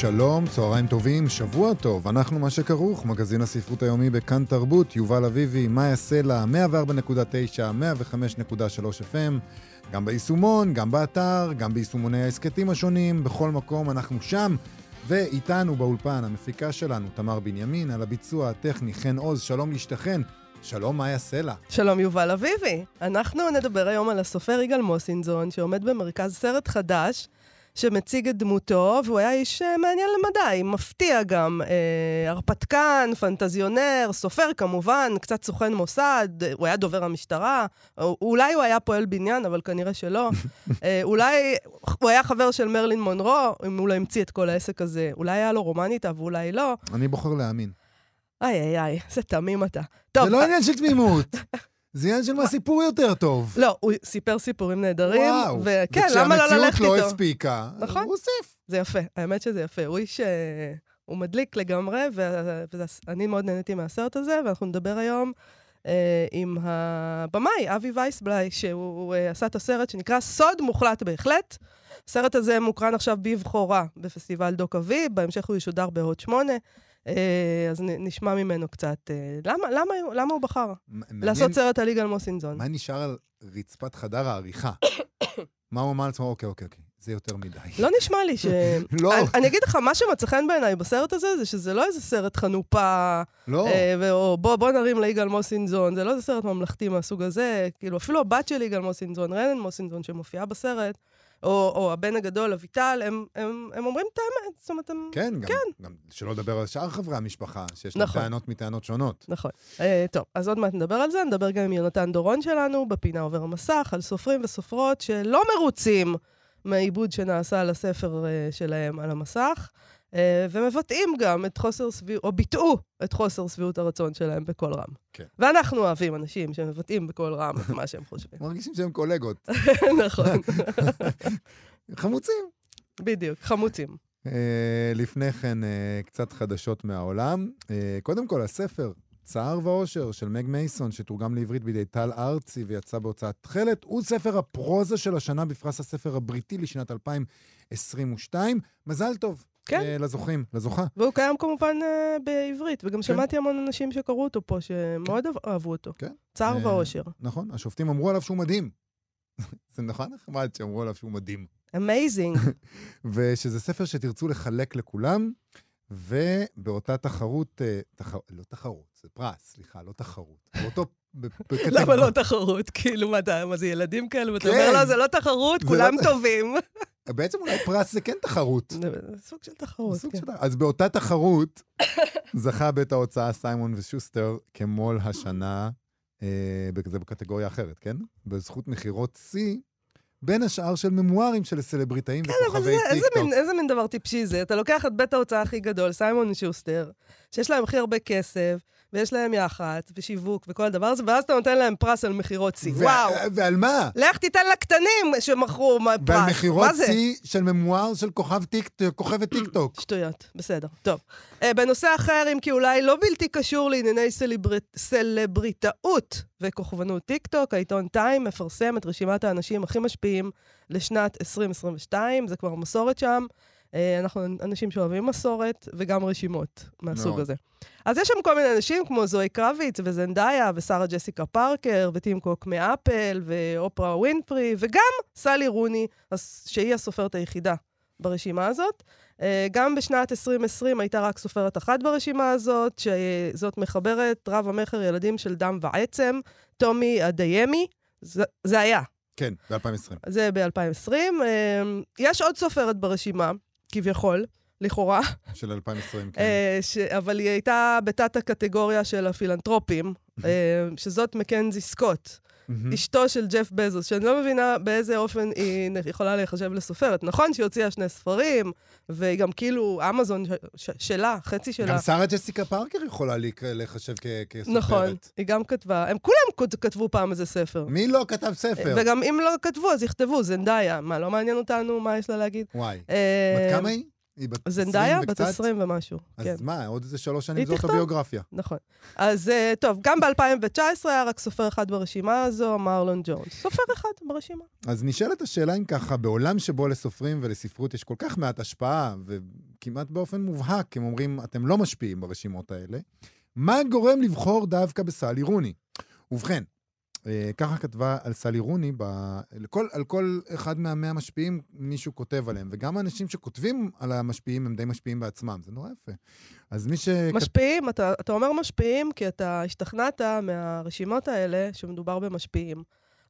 שלום, צהריים טובים, שבוע טוב, אנחנו מה שכרוך, מגזין הספרות היומי בכאן תרבות, יובל אביבי, מאיה סלע, 104.9, 105.3 FM, גם ביישומון, גם באתר, גם ביישומוני ההסכתים השונים, בכל מקום אנחנו שם, ואיתנו באולפן המפיקה שלנו, תמר בנימין, על הביצוע הטכני, חן עוז, שלום לשתכן. שלום, מאיה סלע. שלום, יובל אביבי. אנחנו נדבר היום על הסופר יגאל מוסינזון, שעומד במרכז סרט חדש, שמציג את דמותו, והוא היה איש אה, מעניין למדי, מפתיע גם. אה, הרפתקן, פנטזיונר, סופר כמובן, קצת סוכן מוסד, הוא היה דובר המשטרה, או, אולי הוא היה פועל בניין, אבל כנראה שלא. אה, אולי הוא היה חבר של מרלין מונרו, אם הוא לא המציא את כל העסק הזה. אולי היה לו רומן איתה ואולי לא. אני בוחר להאמין. איי איי איי, איזה תמים אתה. טוב, זה לא עניין של תמימות, זה עניין של מה סיפור יותר טוב. לא, הוא סיפר סיפורים נהדרים. וואו. וכן, למה לא ללכת לא איתו? וכשהמציאות לא הספיקה, נכון? הוא הוסיף. זה יפה, האמת שזה יפה. הוא איש... אה, הוא מדליק לגמרי, ואני מאוד נהניתי מהסרט הזה, ואנחנו נדבר היום אה, עם הבמאי, אבי וייסבליי, שהוא אה, עשה את הסרט שנקרא סוד מוחלט בהחלט. הסרט הזה מוקרן עכשיו בבחורה בפסטיבל דוק אבי, בהמשך הוא ישודר בהוד שמונה. אז נ- נשמע ממנו קצת. אה, למה, למה, למה הוא בחר מ- לעשות מעניין סרט על יגאל מוסינזון? מה נשאר על רצפת חדר העריכה? מה הוא אמר לעצמו? אוקיי, אוקיי, אוקיי, זה יותר מדי. לא נשמע לי ש... לא. אני, אני אגיד לך, מה שמצא חן בעיניי בסרט הזה, זה שזה לא איזה סרט חנופה, לא. אה, ואו בוא, בוא נרים ליגאל מוסינזון, זה לא איזה סרט ממלכתי מהסוג הזה, כאילו אפילו הבת של יגאל מוסינזון, רנן מוסינזון, שמופיעה בסרט, או, או הבן הגדול, אביטל, הם, הם, הם אומרים את האמת, זאת אומרת, הם... כן, גם, גם שלא לדבר על שאר חברי המשפחה, שיש להם נכון. טענות מטענות שונות. נכון. אה, טוב, אז עוד מעט נדבר על זה, נדבר גם עם יונתן דורון שלנו, בפינה עובר המסך, על סופרים וסופרות שלא מרוצים מהעיבוד שנעשה לספר אה, שלהם על המסך, ומבטאים גם את חוסר שביעות, או ביטאו את חוסר שביעות הרצון שלהם בקול רם. כן. ואנחנו אוהבים אנשים שמבטאים בקול רם את מה שהם חושבים. מרגישים שהם קולגות. נכון, חמוצים. בדיוק, חמוצים. אה, לפני כן, אה, קצת חדשות מהעולם. אה, קודם כל, הספר, צער ואושר, של מג מייסון, שתורגם לעברית בידי טל ארצי ויצא בהוצאת תכלת, הוא ספר הפרוזה של השנה בפרס הספר הבריטי לשנת 2022. מזל טוב. כן. אה, לזוכים, לזוכה. והוא קיים כמובן אה, בעברית, וגם שמעתי המון אנשים שקראו אותו פה, שמאוד אהב- אהבו אותו. כן. צער אה, ואושר. נכון, השופטים אמרו עליו שהוא מדהים. זה נכון נחמד שאמרו עליו שהוא מדהים. Amazing. ושזה ספר שתרצו לחלק לכולם, ובאותה תחרות, אה, תח... לא תחרות, זה פרס, סליחה, לא תחרות. באותו... למה לא תחרות? כאילו, מה, זה ילדים כאלה? ואתה כן. אומר, לא, זה לא תחרות, זה כולם לא- טובים. בעצם אולי פרס זה כן תחרות. סוג של תחרות, סוג כן. של- אז באותה תחרות זכה בית ההוצאה סיימון ושוסטר כמו"ל השנה, אה, זה בקטגוריה אחרת, כן? בזכות מכירות שיא, בין השאר של ממוארים של סלבריטאים כן, וכוכבי טיקטוק. איזה מין דבר טיפשי זה? אתה לוקח את בית ההוצאה הכי גדול, סיימון שוסטר, שיש להם הכי הרבה כסף, ויש להם יח"צ, ושיווק, וכל הדבר הזה, ואז אתה נותן להם פרס על מכירות שיא. ו- וואו. ועל מה? לך תיתן לקטנים שמכרו פרס. ועל מכירות? שיא של ממואר של כוכב טיק- כוכבת טיקטוק. שטויות, בסדר. טוב. אה, בנושא אחר, אם כי אולי לא בלתי קשור לענייני סלברית, סלבריטאות וכוכבנות טיקטוק, העיתון טיים מפרסם את רשימת האנשים הכי משפיעים לשנת 2022, זה כבר מסורת שם. אה, אנחנו אנשים שאוהבים מסורת וגם רשימות מהסוג מאוד. הזה. אז יש שם כל מיני אנשים כמו זוהי קרביץ וזנדאיה ושרה ג'סיקה פארקר וטים קוק מאפל ואופרה ווינפרי וגם סלי רוני, שהיא הסופרת היחידה ברשימה הזאת. אה, גם בשנת 2020 הייתה רק סופרת אחת ברשימה הזאת, שזאת מחברת רב המכר ילדים של דם ועצם, טומי אדיימי. זה, זה היה, כן, ב-2020. זה ב-2020. יש עוד סופרת ברשימה, כביכול, לכאורה, של 2020, כן. אה, ש... אבל היא הייתה בתת הקטגוריה של הפילנטרופים, אה, שזאת מקנזי סקוט. מהמם. אשתו של ג'ף בזוס, שאני לא מבינה באיזה אופן היא יכולה להיחשב לסופרת. נכון שהיא הוציאה שני ספרים, והיא גם כאילו, אמזון ש- ש- שלה, חצי שלה. גם שרה ג'סיקה פארקר יכולה להיחשב כ- כסופרת. נכון, היא גם כתבה, הם כולם כת- כתבו פעם איזה ספר. מי לא כתב ספר? וגם אם לא כתבו, אז יכתבו, זנדאיה. מה, לא מעניין אותנו מה יש לה להגיד? וואי. אה, בת כמה היא? היא בת 20 זנדאיה? בת וקצת? 20 ומשהו, כן. אז מה, עוד איזה שלוש שנים זו. אוטוביוגרפיה. נכון. אז אה, טוב, גם ב-2019 היה רק סופר אחד ברשימה הזו, מרלון ג'ונס. סופר אחד ברשימה. אז נשאלת השאלה אם ככה, בעולם שבו לסופרים ולספרות יש כל כך מעט השפעה, וכמעט באופן מובהק, הם אומרים, אתם לא משפיעים ברשימות האלה, מה גורם לבחור דווקא בסלי רוני? ובכן, ככה כתבה על סלי רוני, ב... לכל, על כל אחד מהמאה משפיעים מישהו כותב עליהם, וגם האנשים שכותבים על המשפיעים הם די משפיעים בעצמם, זה נורא יפה. אז מי ש... משפיעים, אתה, אתה אומר משפיעים כי אתה השתכנעת מהרשימות האלה שמדובר במשפיעים.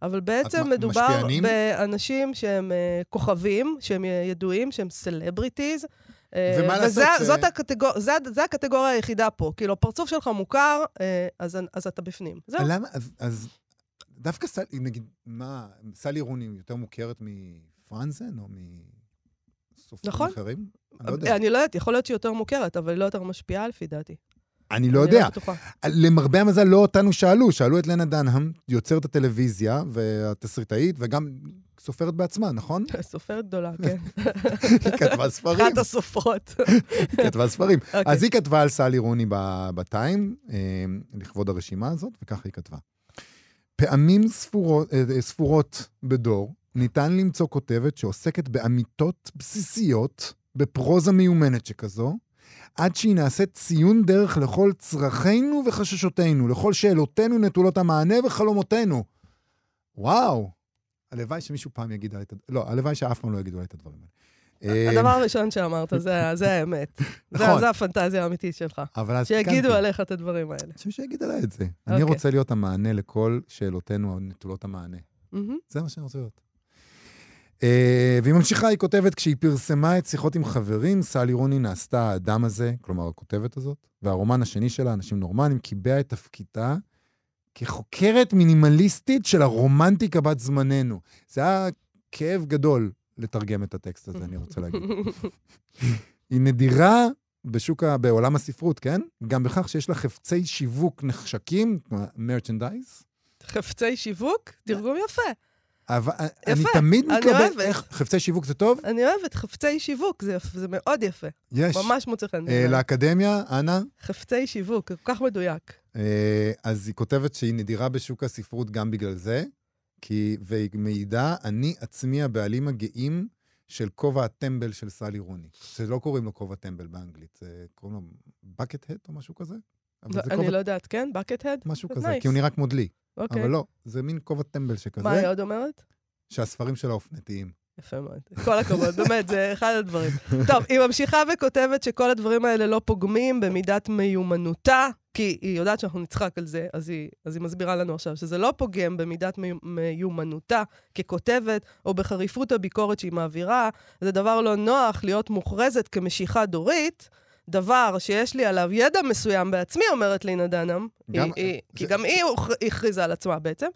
אבל בעצם מדובר משפיענים? באנשים שהם אה, כוכבים, שהם ידועים, שהם סלבריטיז. ומה לעשות וזה, ש- זאת הקטגור... זה, זה הקטגוריה היחידה פה. כאילו, הפרצוף שלך מוכר, אה, אז, אז אתה בפנים. זהו. למה? אז, אז דווקא סלי, נגיד, מה, סלי רוני יותר מוכרת מפרנזן או מסופרים נכון. אחרים? אני לא יודע. אני לא יודעת, יכול להיות שהיא יותר מוכרת, אבל היא לא יותר משפיעה לפי דעתי. אני לא אני יודע. בטוחה. למרבה המזל לא אותנו שאלו, שאלו את לנה דנהאם, יוצרת הטלוויזיה והתסריטאית, וגם סופרת בעצמה, נכון? סופרת גדולה, כן. היא כתבה ספרים. אחת הסופרות. היא כתבה ספרים. אוקיי. אז היא כתבה על סלי רוני בטיים, אה, לכבוד הרשימה הזאת, וככה היא כתבה. פעמים ספורות, אה, אה, ספורות בדור ניתן למצוא כותבת שעוסקת באמיתות בסיסיות, בפרוזה מיומנת שכזו, עד שהיא נעשית ציון דרך לכל צרכינו וחששותינו, לכל שאלותינו נטולות המענה וחלומותינו. וואו, הלוואי שמישהו פעם יגיד עליי את הדברים, לא, הלוואי שאף פעם לא יגידו עליי את הדברים האלה. הדבר אה, הראשון שאמרת, זה האמת. זה- נכון. זה הפנטזיה האמיתית שלך. אבל אז שיגידו. עליך את הדברים האלה. שמישהו יגיד עליי את זה. אני אוקיי. רוצה להיות המענה לכל שאלותינו הנטולות המענה. זה מה שאני רוצה להיות. אה, והיא ממשיכה, היא כותבת, כשהיא פרסמה את שיחות עם חברים, סלי רוני נעשתה האדם הזה, כלומר הכותבת הזאת, והרומן השני שלה, אנשים נורמליים, קיבע את תפקידה כחוקרת מינימליסטית של הרומנטיקה בת זמננו. זה היה כאב גדול לתרגם את הטקסט הזה, אני רוצה להגיד. היא נדירה בשוק, ה- בעולם הספרות, כן? גם בכך שיש לה חפצי שיווק נחשקים, מרצ'נדייז. חפצי שיווק? תרגום יפה. אבל אני יפה, תמיד אני מתלבט, אוהבת. איך, חפצי שיווק זה טוב? אני אוהבת חפצי שיווק, זה זה מאוד יפה. יש. ממש מוצא חן אה. לאקדמיה, אנה, חפצי שיווק, כל כך מדויק. אה, אז היא כותבת שהיא נדירה בשוק הספרות גם בגלל זה, כי, והיא מעידה, אני עצמי הבעלים הגאים של כובע הטמבל של סלי רוני. שלא קוראים לו כובע טמבל באנגלית, זה קוראים לו bucket head או משהו כזה? לא, אני כובע, לא יודעת, כן? bucket head? משהו זה כזה, nice. כי הוא נראה כמו דלי. אוקיי. אבל לא, זה מין כובע טמבל מה שכזה, היא עוד אומרת? שהספרים שלה אופנתיים. יפה מאוד. כל הכבוד, באמת, זה אחד הדברים. טוב, היא ממשיכה וכותבת שכל הדברים האלה לא פוגמים במידת מיומנותה, כי היא יודעת שאנחנו נצחק על זה, אז היא, אז היא מסבירה לנו עכשיו שזה לא פוגם במידת מי- מיומנותה ככותבת, או בחריפות הביקורת שהיא מעבירה. זה דבר לא נוח להיות מוכרזת כמשיכה דורית. דבר שיש לי עליו ידע מסוים בעצמי, אומרת לינה דנהאם, גם- היא- היא- כי זה- גם היא הכריזה על עצמה בעצם,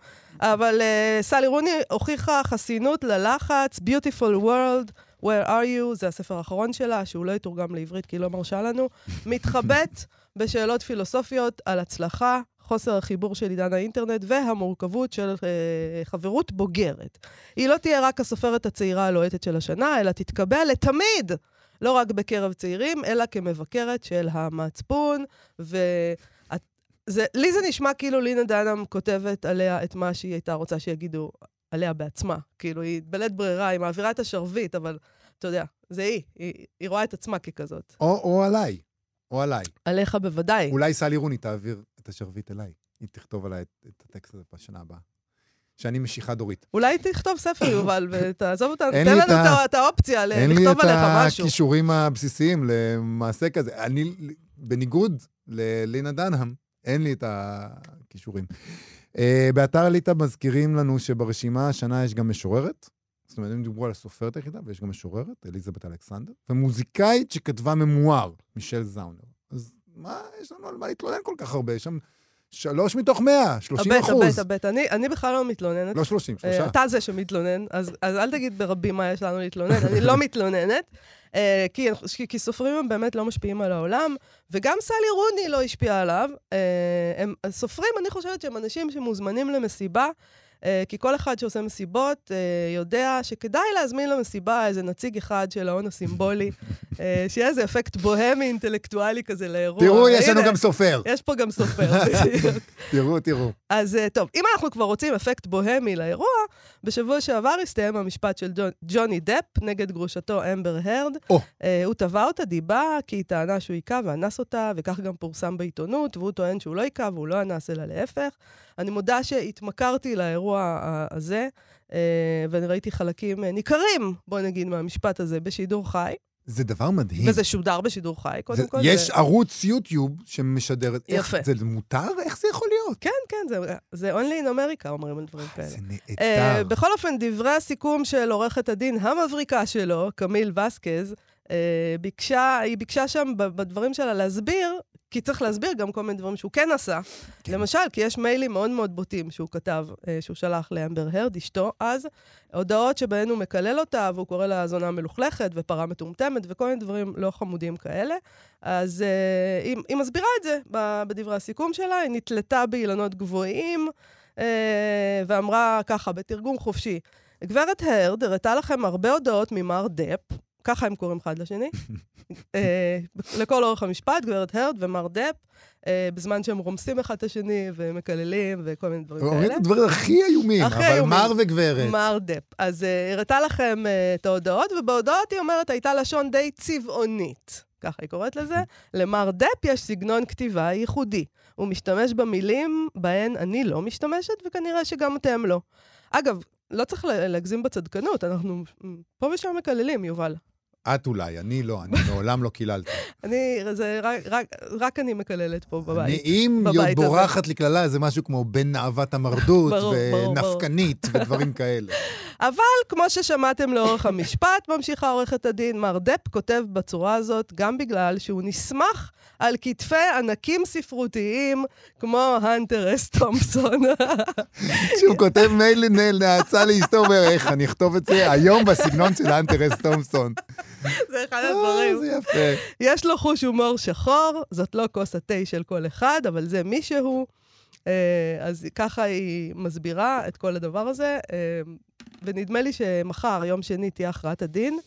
אבל uh, סלי רוני הוכיחה חסינות ללחץ, Beautiful World, Where are you, זה הספר האחרון שלה, שהוא לא יתורגם לעברית כי היא לא מרשה לנו, מתחבט בשאלות פילוסופיות על הצלחה, חוסר החיבור של עידן האינטרנט והמורכבות של uh, חברות בוגרת. היא לא תהיה רק הסופרת הצעירה הלוהטת של השנה, אלא תתקבל לתמיד, לא רק בקרב צעירים, אלא כמבקרת של המצפון, ו... זה, לי זה נשמע כאילו לינה דנהאם כותבת עליה את מה שהיא הייתה רוצה שיגידו עליה בעצמה. כאילו, היא בלית ברירה, היא מעבירה את השרביט, אבל אתה יודע, זה היא. היא, היא רואה את עצמה ככזאת. או, או עליי, או עליי. עליך בוודאי. אולי סלי רוני תעביר את השרביט אליי. היא תכתוב עליי את, את הטקסט הזה בשנה הבאה. שאני משיכה דורית. אולי תכתוב ספר, יובל, ותעזוב אותנו, תן לנו את ה- את ה- את האופציה ל- אין לי לכתוב את עליך משהו. הכישורים הבסיסיים למעשה כזה. אני, בניגוד ללינה דנהאם, אין לי את הכישורים. Uh, באתר ליטא מזכירים לנו שברשימה השנה יש גם משוררת. זאת אומרת, הם דיברו על הסופרת היחידה, ויש גם משוררת, אליזבת אלכסנדר, ומוזיקאית שכתבה ממואר, מישל זאונר. אז מה, יש לנו על מה להתלונן כל כך הרבה? יש שם שלוש מתוך מאה, 30 הבט, אחוז. הבט, הבט. אני, אני בכלל לא מתלוננת. לא 30, אה, שלושה. אתה זה שמתלונן, אז, אז אל תגיד ברבים מה יש לנו להתלונן, אני לא מתלוננת. אה, כי, כי, כי סופרים הם באמת לא משפיעים על העולם, וגם סלי רוני לא השפיעה עליו. אה, הם, סופרים, אני חושבת שהם אנשים שמוזמנים למסיבה, כי כל אחד שעושה מסיבות אה, יודע שכדאי להזמין למסיבה איזה נציג אחד של ההון הסימבולי, אה, שיהיה איזה אפקט בוהמי אינטלקטואלי כזה לאירוע. תראו, יש לנו גם סופר. יש פה גם סופר, בדיוק. תראו, תראו. אז אה, טוב, אם אנחנו כבר רוצים אפקט בוהמי לאירוע, בשבוע שעבר הסתיים המשפט של ג'ון, ג'וני דפ נגד גרושתו אמבר הרד. אה, הוא תבע אותה דיבה כי היא טענה שהוא היכה ואנס אותה, וכך גם פורסם בעיתונות, והוא טוען שהוא לא היכה והוא לא אנס, אלא להפך. אני מודה שהתמכרתי לאירוע הזה, אה, ואני ראיתי חלקים אה, ניכרים, בוא נגיד, מהמשפט הזה בשידור חי, זה דבר מדהים. וזה שודר בשידור חי, קודם זה- כל. יש זה... ערוץ יוטיוב שמשדר את... איך- יפה. זה מותר? איך זה יכול להיות? כן, כן, זה, זה only in America אומרים על דברים כאלה. זה נהדר. בכל אופן, דברי הסיכום של עורכת הדין המבריקה שלו, קמיל וסקז, אה, ביקשה, היא ביקשה שם בדברים שלה להסביר, כי צריך להסביר גם כל מיני דברים שהוא כן עשה. כן. למשל, כי יש מיילים מאוד מאוד בוטים שהוא כתב, אה, שהוא שלח לאמבר הרד, אשתו, אז, הודעות שבהן הוא מקלל אותה, והוא קורא לה זונה מלוכלכת ופרה מטומטמת וכל מיני דברים לא חמודים כאלה. אז אה, היא, היא מסבירה את זה בדברי הסיכום שלה, היא נתלתה באילנות גבוהים, אה, ואמרה ככה, בתרגום חופשי, גברת הרד הראתה לכם הרבה הודעות ממר דפ, ככה הם קוראים אחד לשני, אה, לכל אורך המשפט, גברת הרד ומר דפ, אה, בזמן שהם רומסים אחד את השני ומקללים וכל מיני דברים אומרים כאלה. את הדברים הכי איומים, אבל איומים. מר וגברת. מר דפ. אז אה, הראתה לכם את ההודעות, ובהודעות היא אומרת, הייתה לשון די צבעונית. ככה היא קוראת לזה. למר דפ יש סגנון כתיבה ייחודי. הוא משתמש במילים בהן אני לא משתמשת, וכנראה שגם אתם לא. אגב, לא צריך לה- להגזים בצדקנות, אנחנו פה ושם מקללים, יובל. את אולי, אני לא, אני מעולם לא קיללתי. אני, זה רק, רק, רק אני מקללת פה אני, בבית. אם בבית. בורחת לי קללה, זה משהו כמו בן נאוות המרדות. ונפקנית, ודברים כאלה. אבל כמו ששמעתם לאורך המשפט, ממשיכה עורכת הדין, מר דפ כותב בצורה הזאת גם בגלל שהוא נסמך על כתפי ענקים ספרותיים כמו הנטר אס תומפסון. כשהוא כותב מייל נאצה לאשתו, אומר, איך אני אכתוב את זה היום בסגנון של אנטרס תומפסון. זה אחד אה, הדברים. זה יפה. יש לו חוש הומור שחור, זאת לא כוס התה של כל אחד, אבל זה מישהו. אה, אז ככה היא מסבירה את כל הדבר הזה, אה, ונדמה לי שמחר, יום שני, תהיה הכרעת הדין.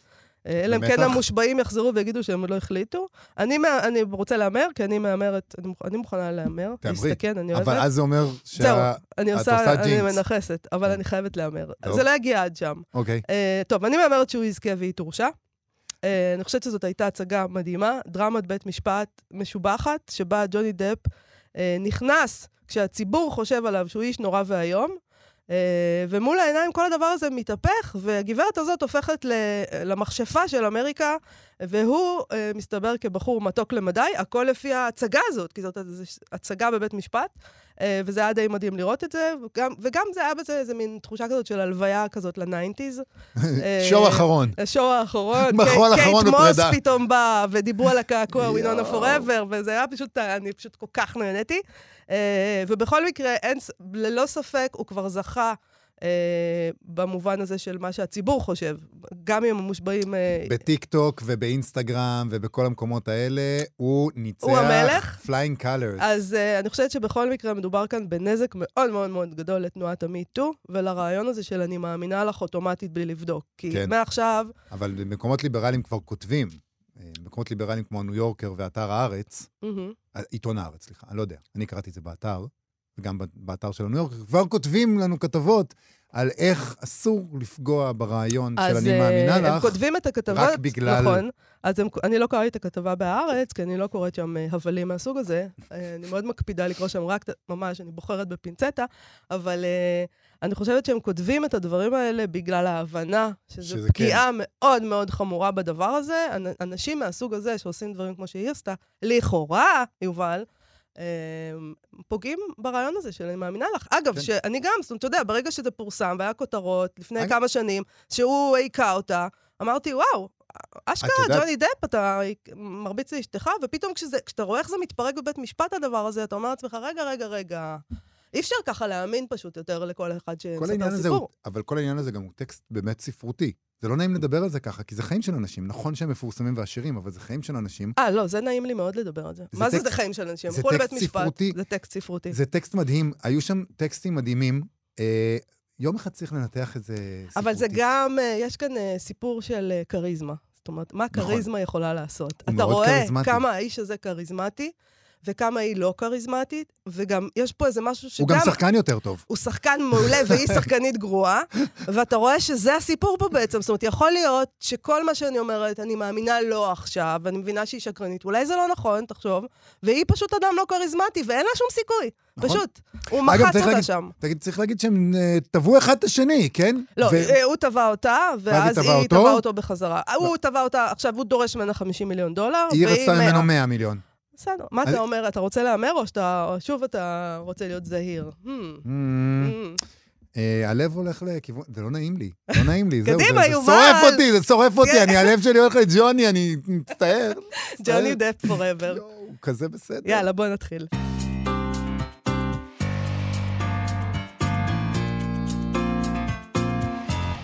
אה, אלא אם כן? המושבעים יחזרו ויגידו שהם עוד לא החליטו. אני, אני רוצה להמר, כי אני מהמרת, אני, מוכ- אני מוכנה להמר. תהמרי. להסתכן, אני אוהבת. אבל אז זה אומר זהו, שה... אני את עושה, עושה אני ג'ינקס. מנכסת, אבל אני חייבת להמר. טוב. זה לא יגיע עד שם. אוקיי. אה, טוב, אני מהמרת שהוא יזכה והיא תורשע. אה, אני חושבת שזאת הייתה הצגה מדהימה, דרמת בית משפט משובחת, שבה ג'וני דפ נכנס כשהציבור חושב עליו שהוא איש נורא ואיום, אה, ומול העיניים כל הדבר הזה מתהפך, והגברת הזאת הופכת למכשפה של אמריקה, והוא אה, מסתבר כבחור מתוק למדי, הכל לפי ההצגה הזאת, כי זאת הצגה בבית משפט, אה, וזה היה די מדהים לראות את זה, וגם, וגם זה היה בזה איזה מין תחושה כזאת של הלוויה כזאת ל nineties. אה, show אחרון. ה show האחרון, מחול אחרון קייט ופרידה. מוס פתאום בא, ודיברו על הקעקוע ווינונה יואו. Forever, וזה היה פשוט, אני פשוט כל כך נהניתי. אה, ובכל מקרה, אין, ללא ספק, הוא כבר זכה אה, במובן הזה של מה שהציבור חושב. גם אם המושבעים... אה, בטיק טוק ובאינסטגרם ובכל המקומות האלה, הוא ניצח... הוא המלך? Flying colors. אז אה, אני חושבת שבכל מקרה מדובר כאן בנזק מאוד מאוד מאוד גדול לתנועת המיטו, ולרעיון הזה של אני מאמינה לך אוטומטית בלי לבדוק. כי כן. מעכשיו, אבל במקומות ליברליים כבר כותבים. אה, במקומות ליברליים כמו הניו יורקר ואתר הארץ. אה, עיתון הארץ, סליחה, אני לא יודע. אני קראתי את זה באתר, וגם באתר של הניו יורקר, כבר כותבים לנו כתבות על איך אסור לפגוע ברעיון של אז אני אה, מאמינה הם לך. כותבים את הכתבות, רק בגלל- נכון. אז הם, אני לא קראתי את הכתבה בהארץ, כי אני לא קוראת שם אה, הבלים מהסוג הזה. אה, אני מאוד מקפידה לקרוא שם רק, ממש, אני בוחרת בפינצטה, אבל אה, אני חושבת שהם כותבים את הדברים האלה בגלל ההבנה שזו שזה כן. פגיעה מאוד מאוד חמורה בדבר הזה. אנ- אנשים מהסוג הזה שעושים דברים כמו שהיא עשתה, לכאורה, יובל, אה, פוגעים ברעיון הזה של אני מאמינה לך. אגב, כן. שאני גם, זאת אומרת, אתה יודע, ברגע שזה פורסם והיה כותרות לפני אגב- כמה שנים, שהוא היכה אותה, אמרתי, וואו, אשכרה, יודעת- ג'וני דפ, אתה מרביץ לאשתך, ופתאום כשזה, כשאתה רואה איך זה מתפרק בבית משפט, הדבר הזה, אתה אומר לעצמך, רגע, רגע, רגע. אי אפשר ככה להאמין פשוט יותר לכל אחד שמספר סיפור. הוא, אבל כל העניין הזה גם הוא טקסט באמת ספרותי. זה לא נעים לדבר על זה ככה, כי זה חיים של אנשים. נכון שהם מפורסמים ועשירים, אבל זה חיים של אנשים. אה, לא, זה נעים לי מאוד לדבר על זה. זה מה זה טקסט- זה חיים של אנשים? זה טקסט. ספרותי. זה טקסט ספרותי. זה טקסט מדהים, היו שם טקסטים מדהימים. אה, יום אחד צריך לנתח את זה ספרותית. אבל זה גם, אה, יש כאן אה, סיפור של אה, כריזמה. זאת אומרת, מה נכון. כריזמה יכולה לעשות? אתה רואה כריזמטי. כמה האיש הזה כריזמטי, וכמה היא לא כריזמטית, וגם יש פה איזה משהו שגם... הוא גם שחקן יותר טוב. הוא שחקן מעולה והיא שחקנית גרועה, ואתה רואה שזה הסיפור פה בעצם. זאת אומרת, יכול להיות שכל מה שאני אומרת, אני מאמינה לו עכשיו, ואני מבינה שהיא שקרנית. אולי זה לא נכון, תחשוב, והיא פשוט אדם לא כריזמטי, ואין לה שום סיכוי. נכון. פשוט. הוא אגב, מחץ אותה להגיד- שם. תגיד, צריך להגיד שהם אה, תבעו אחד את השני, כן? לא, ו- אה, הוא תבע אותה, ואז היא אותו? תבעה אותו בחזרה. הוא תבע אותה, עכשיו הוא דורש ממנה 50 מיליון דולר, היא והיא רצתה 100. ממנו 100 מיליון. בסדר. מה אתה אומר? אתה רוצה להמר, או שאתה, שוב אתה רוצה להיות זהיר? Hmm, Mm, hmm. אה, הלב הולך לכיוון, זה לא נעים לי, לא נעים לי, זהו, קדימה, זה- זה יובל. שורף אותי, זה שורף אותי, כן. אני, הלב שלי הולך לג'וני, אני מצטער. ג'וני. דפ פוראבר. הוא כזה בסדר. יאללה, בוא נתחיל.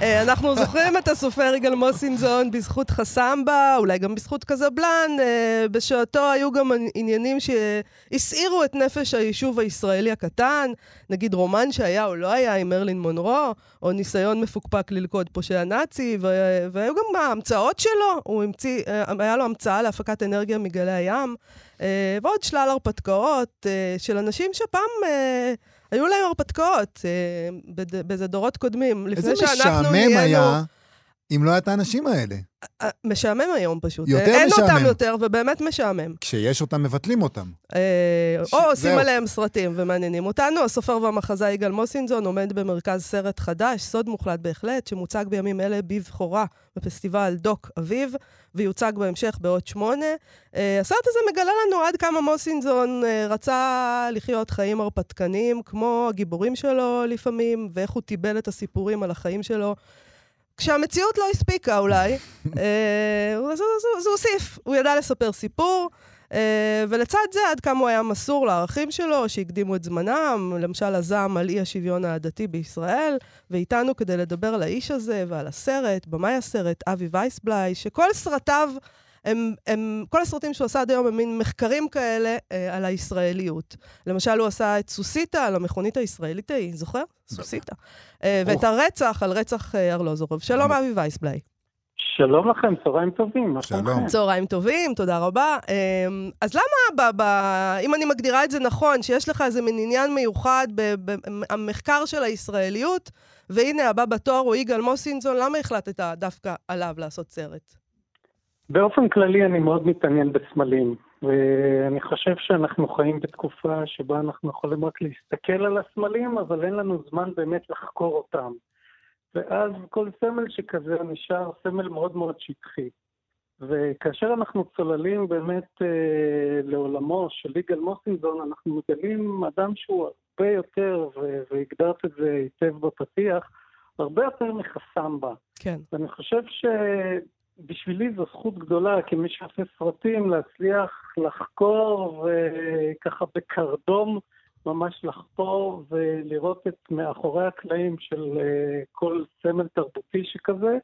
אנחנו זוכרים את הסופר יגאל מוסינזון בזכות חסמבה, אולי גם בזכות קזבלן. אה, בשעתו היו גם עניינים שהסעירו את נפש היישוב הישראלי הקטן, נגיד רומן שהיה או לא היה עם מרלין מונרו, או ניסיון מפוקפק ללכוד פושע נאצי, והיו גם ההמצאות שלו, הוא המציא, אה, היה לו המצאה להפקת אנרגיה מגלי הים, אה, ועוד שלל הרפתקאות אה, של אנשים שפעם... אה, היו להם הרפתקאות אה, באיזה דורות קודמים, איזה לפני שאנחנו משעמם נהיינו... היה אם לא היה את האנשים האלה. אה, משעמם היום פשוט. יותר אין אותם משעמם. יותר, ובאמת משעמם. כשיש אותם, מבטלים אותם. אה, ש- או עושים זהו. עליהם סרטים ומעניינים אותנו. הסופר והמחזאי יגאל מוסינזון עומד במרכז סרט חדש, סוד מוחלט בהחלט, שמוצג בימים אלה בבכורה בפסטיבל דוק אביב, ויוצג בהמשך בעוד שמונה. אה, הסרט הזה מגלה לנו עד כמה מוסינזון אה, רצה לחיות חיים הרפתקניים, כמו הגיבורים שלו לפעמים, ואיך הוא טיבל את הסיפורים על החיים שלו. כשהמציאות לא הספיקה אולי, אה, אז הוא- הוסיף, הוא ידע לספר סיפור, ולצד זה עד כמה הוא היה מסור לערכים שלו, שהקדימו את זמנם, למשל הזעם על אי השוויון העדתי בישראל, ואיתנו כדי לדבר על האיש הזה ועל הסרט, במאי הסרט, אבי וייסבלאי, שכל סרטיו, הם, הם, כל הסרטים שהוא עשה עד היום הם מין מחקרים כאלה אה, על הישראליות. למשל, הוא עשה את סוסיתא על המכונית הישראלית ההיא, זוכר? סוסיתא. אה, ואת הרצח על רצח אה, ארלוזורוב. שלום, אבי וייסבלאי. שלום לכם, צהריים טובים, מה שלום. שלומכם? צהריים טובים, תודה רבה. אמ, אז למה, ב, ב, אם אני מגדירה את זה נכון, שיש לך איזה מין עניין מיוחד במחקר של הישראליות, והנה הבא בתור הוא יגאל מוסינזון, למה החלטת דווקא עליו לעשות סרט? באופן כללי אני מאוד מתעניין בסמלים, ואני חושב שאנחנו חיים בתקופה שבה אנחנו יכולים רק להסתכל על הסמלים, אבל אין לנו זמן באמת לחקור אותם. ואז כל סמל שכזה נשאר סמל מאוד מאוד שטחי. וכאשר אנחנו צוללים באמת אה, לעולמו של יגאל מוסינזון, אנחנו מגלים אדם שהוא הרבה יותר, ו- והגדרת את זה היטב בפתיח, הרבה יותר מחסמבה. כן. ואני חושב שבשבילי זו זכות גדולה, כמי שעושה סרטים, להצליח לחקור וככה בקרדום ממש לחפור ולראות את מאחורי הקלעים של אה, כל סמל תרבותי שכזה.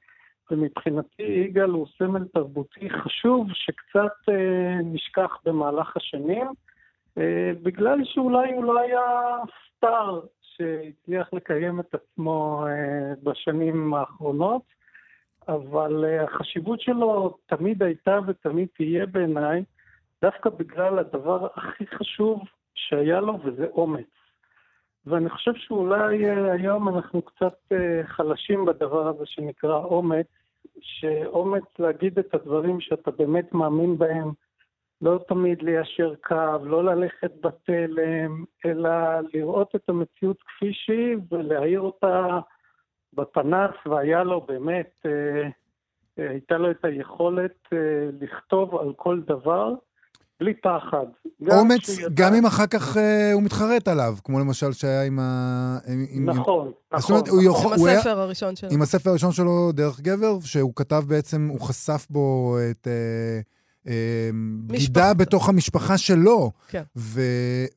ומבחינתי יגאל הוא סמל תרבותי חשוב שקצת אה, נשכח במהלך השנים, אה, בגלל שאולי הוא לא היה סטאר שהצליח לקיים את עצמו בשנים האחרונות, אבל החשיבות שלו תמיד הייתה ותמיד תהיה בעיניי, דווקא בגלל הדבר הכי חשוב שהיה לו, וזה אומץ. ואני חושב שאולי אה, היום אנחנו קצת אה, חלשים בדבר הזה שנקרא אומץ, שאומץ להגיד את הדברים שאתה באמת מאמין בהם, לא תמיד ליישר קו, לא ללכת בתלם, אלא לראות את המציאות כפי שהיא ולהאיר אותה בפנס, והיה לו באמת, אה, הייתה לו את היכולת לכתוב על כל דבר. בלי פחד. גם אומץ, גם אם אחר כך אה, הוא מתחרט עליו, כמו למשל שהיה עם ה... עם- עם- נכון, זאת נכון. אומרת, הוא נכון. יכול- עם הוא היה- הספר הראשון שלו. עם הספר הראשון שלו, דרך גבר, שהוא כתב בעצם, הוא חשף בו את אה, אה, בגידה. בתוך המשפחה שלו. כן. ו,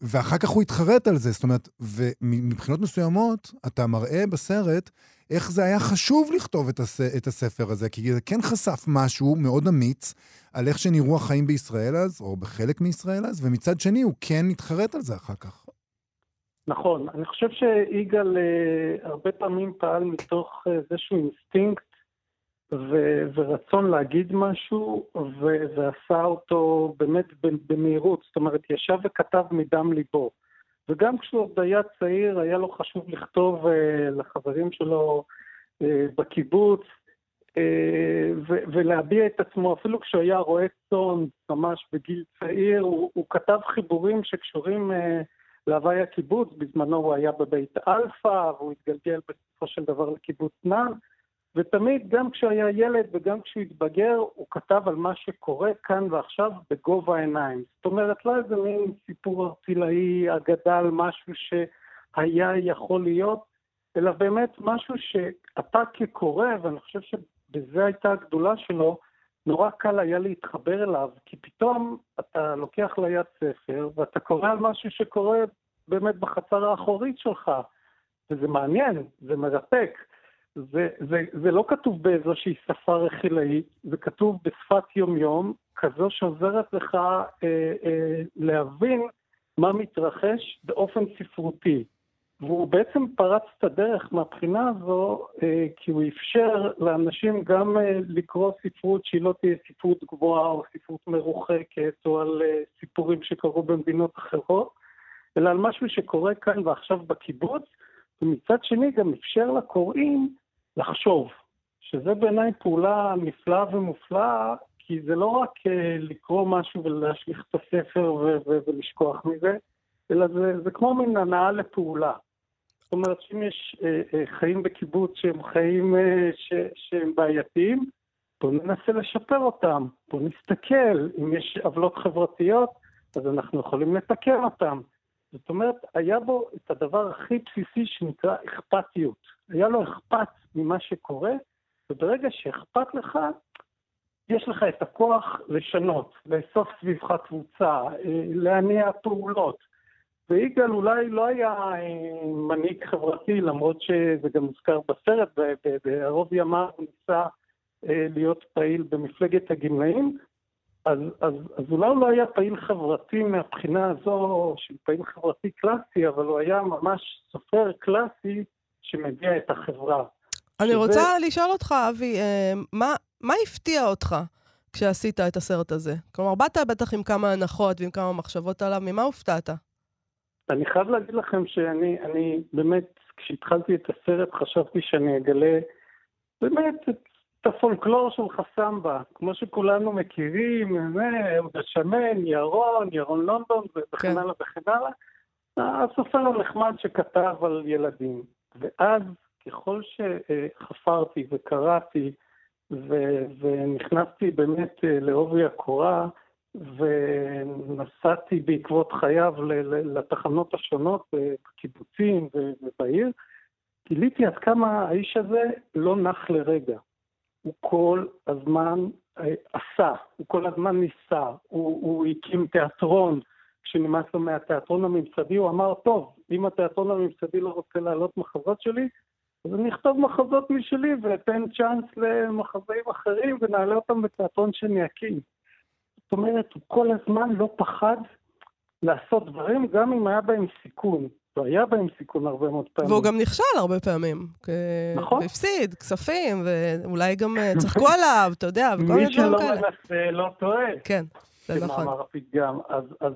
ואחר כך הוא התחרט על זה. זאת אומרת, ומבחינות מסוימות, אתה מראה בסרט איך זה היה חשוב לכתוב את, הס, את הספר הזה, כי זה כן חשף משהו מאוד אמיץ על איך שנראו החיים בישראל אז, או בחלק מישראל אז, ומצד שני הוא כן התחרט על זה אחר כך. נכון, אני חושב שיגאל אה, הרבה פעמים פעל מתוך אה, איזשהו אינסטינקט ו- ורצון להגיד משהו, ו- ועשה אותו באמת במהירות, זאת אומרת, ישב וכתב מדם ליבו. וגם כשהוא עוד היה צעיר, היה לו חשוב לכתוב אה, לחברים שלו אה, בקיבוץ, אה, ו- ולהביע את עצמו, אפילו כשהוא היה רועה צאן, ממש בגיל צעיר, הוא, הוא כתב חיבורים שקשורים אה, להוואי הקיבוץ, בזמנו הוא היה בבית אלפא, והוא התגלגל בסופו של דבר לקיבוץ נען, ותמיד, גם כשהוא היה ילד וגם כשהוא התבגר, הוא כתב על מה שקורה כאן ועכשיו בגובה העיניים. זאת אומרת, לא איזה מין סיפור ארטילאי, אגדה על משהו שהיה יכול להיות, אלא באמת משהו שאתה כקורא, ואני חושב שבזה הייתה הגדולה שלו, נורא קל היה להתחבר אליו, כי פתאום אתה לוקח ליד ספר ואתה קורא על משהו שקורה באמת בחצר האחורית שלך, וזה מעניין, זה מרתק. זה, זה, זה לא כתוב באיזושהי שפה רכילאית, זה כתוב בשפת יומיום, כזו שעוזרת לך אה, אה, להבין מה מתרחש באופן ספרותי. והוא בעצם פרץ את הדרך מהבחינה הזו, אה, כי הוא אפשר לאנשים גם אה, לקרוא ספרות שהיא לא תהיה ספרות גבוהה או ספרות מרוחקת, או על אה, סיפורים שקרו במדינות אחרות, אלא על משהו שקורה כאן ועכשיו בקיבוץ, ומצד שני גם אפשר לקוראים לחשוב, שזה בעיניי פעולה נפלאה ומופלאה, כי זה לא רק אה, לקרוא משהו ולהשליך את הספר ו- ו- ולשכוח מזה, אלא זה, זה כמו מין הנאה לפעולה. זאת אומרת שאם יש אה, אה, חיים בקיבוץ שהם חיים אה, ש, שהם בעייתיים, בואו ננסה לשפר אותם, בואו נסתכל, אם יש עוולות חברתיות, אז אנחנו יכולים לתקן אותם. זאת אומרת, היה בו את הדבר הכי בסיסי שנקרא אכפתיות. היה לו אכפת ממה שקורה, וברגע שאכפת לך, יש לך את הכוח לשנות, לאסוף סביבך קבוצה, אה, להניע פעולות. ויגאל אולי לא היה אה, מנהיג חברתי, למרות שזה גם מוזכר בסרט, בערוב ימיו הוא ניסה אה, להיות פעיל במפלגת הגמלאים, אז, אז, אז אולי הוא לא היה פעיל חברתי מהבחינה הזו של פעיל חברתי קלאסי, אבל הוא היה ממש סופר קלאסי שמביע את החברה. אני שזה- רוצה לשאול אותך, אבי, אה, מה, מה הפתיע אותך כשעשית את הסרט הזה? כלומר, באת בטח עם כמה הנחות ועם כמה מחשבות עליו, ממה הופתעת? אני חייב להגיד לכם שאני אני באמת, כשהתחלתי את הסרט חשבתי שאני אגלה באמת את, את הפולקלור של חסמבה, כמו שכולנו מכירים, אהוד השמן, ירון, ירון לונדון וכן כן. הלאה וכן הלאה. הסופר הנחמד שכתב על ילדים. ואז ככל שחפרתי וקראתי ו- ונכנסתי באמת אה, לעובי הקורה, ונסעתי בעקבות חייו לתחנות השונות אה, בקיבוצים ובעיר, גיליתי עד כמה האיש הזה לא נח לרגע. הוא כל הזמן אה, עשה, הוא כל הזמן ניסה, הוא, הוא הקים תיאטרון, כשנמאס לו מהתיאטרון הממסדי, הוא אמר, טוב, אם התיאטרון הממסדי לא רוצה להעלות מחזות שלי, אז אני אכתוב מחזות משלי ואתן צ'אנס למחזאים אחרים ונעלה אותם בתיאטרון שאני אקים. זאת אומרת, הוא כל הזמן לא פחד לעשות דברים, גם אם היה בהם סיכון. והיה בהם סיכון הרבה מאוד פעמים. והוא גם נכשל הרבה פעמים. נכון. והפסיד כספים, ואולי גם אה, צחקו עליו, אתה יודע, וכל מיני מי דברים שלא כאלה. מנסה לא טועה. כן, זה נכון. כמאמר הפתגם. אז, אז,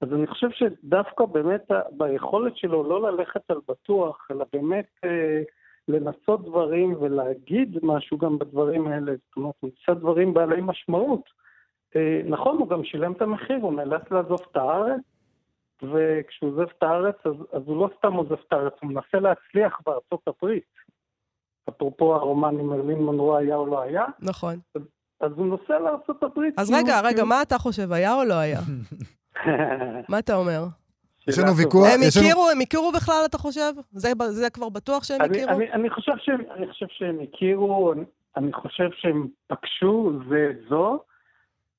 אז אני חושב שדווקא באמת ביכולת שלו לא ללכת על בטוח, אלא באמת אה, לנסות דברים ולהגיד משהו גם בדברים האלה, זאת אומרת, הוא ניסה דברים בעלי משמעות. אה, נכון, הוא גם שילם את המחיר, הוא נאלץ לעזוב את הארץ, וכשהוא עוזב את הארץ, אז, אז הוא לא סתם עוזב את הארץ, הוא מנסה להצליח בארצות הברית. אפרופו הרומן אם מרלין מנרו היה או לא היה, נכון. אז הוא נוסע לארה"ב. אז רגע, רגע, מה אתה חושב, היה או לא היה? מה אתה אומר? יש לנו ויכוח, הם הכירו, הם הכירו בכלל, אתה חושב? זה זה כבר בטוח שהם אני, הכירו? אני, אני, חושב שהם, אני חושב שהם הכירו, אני, אני חושב שהם פגשו זה את זו.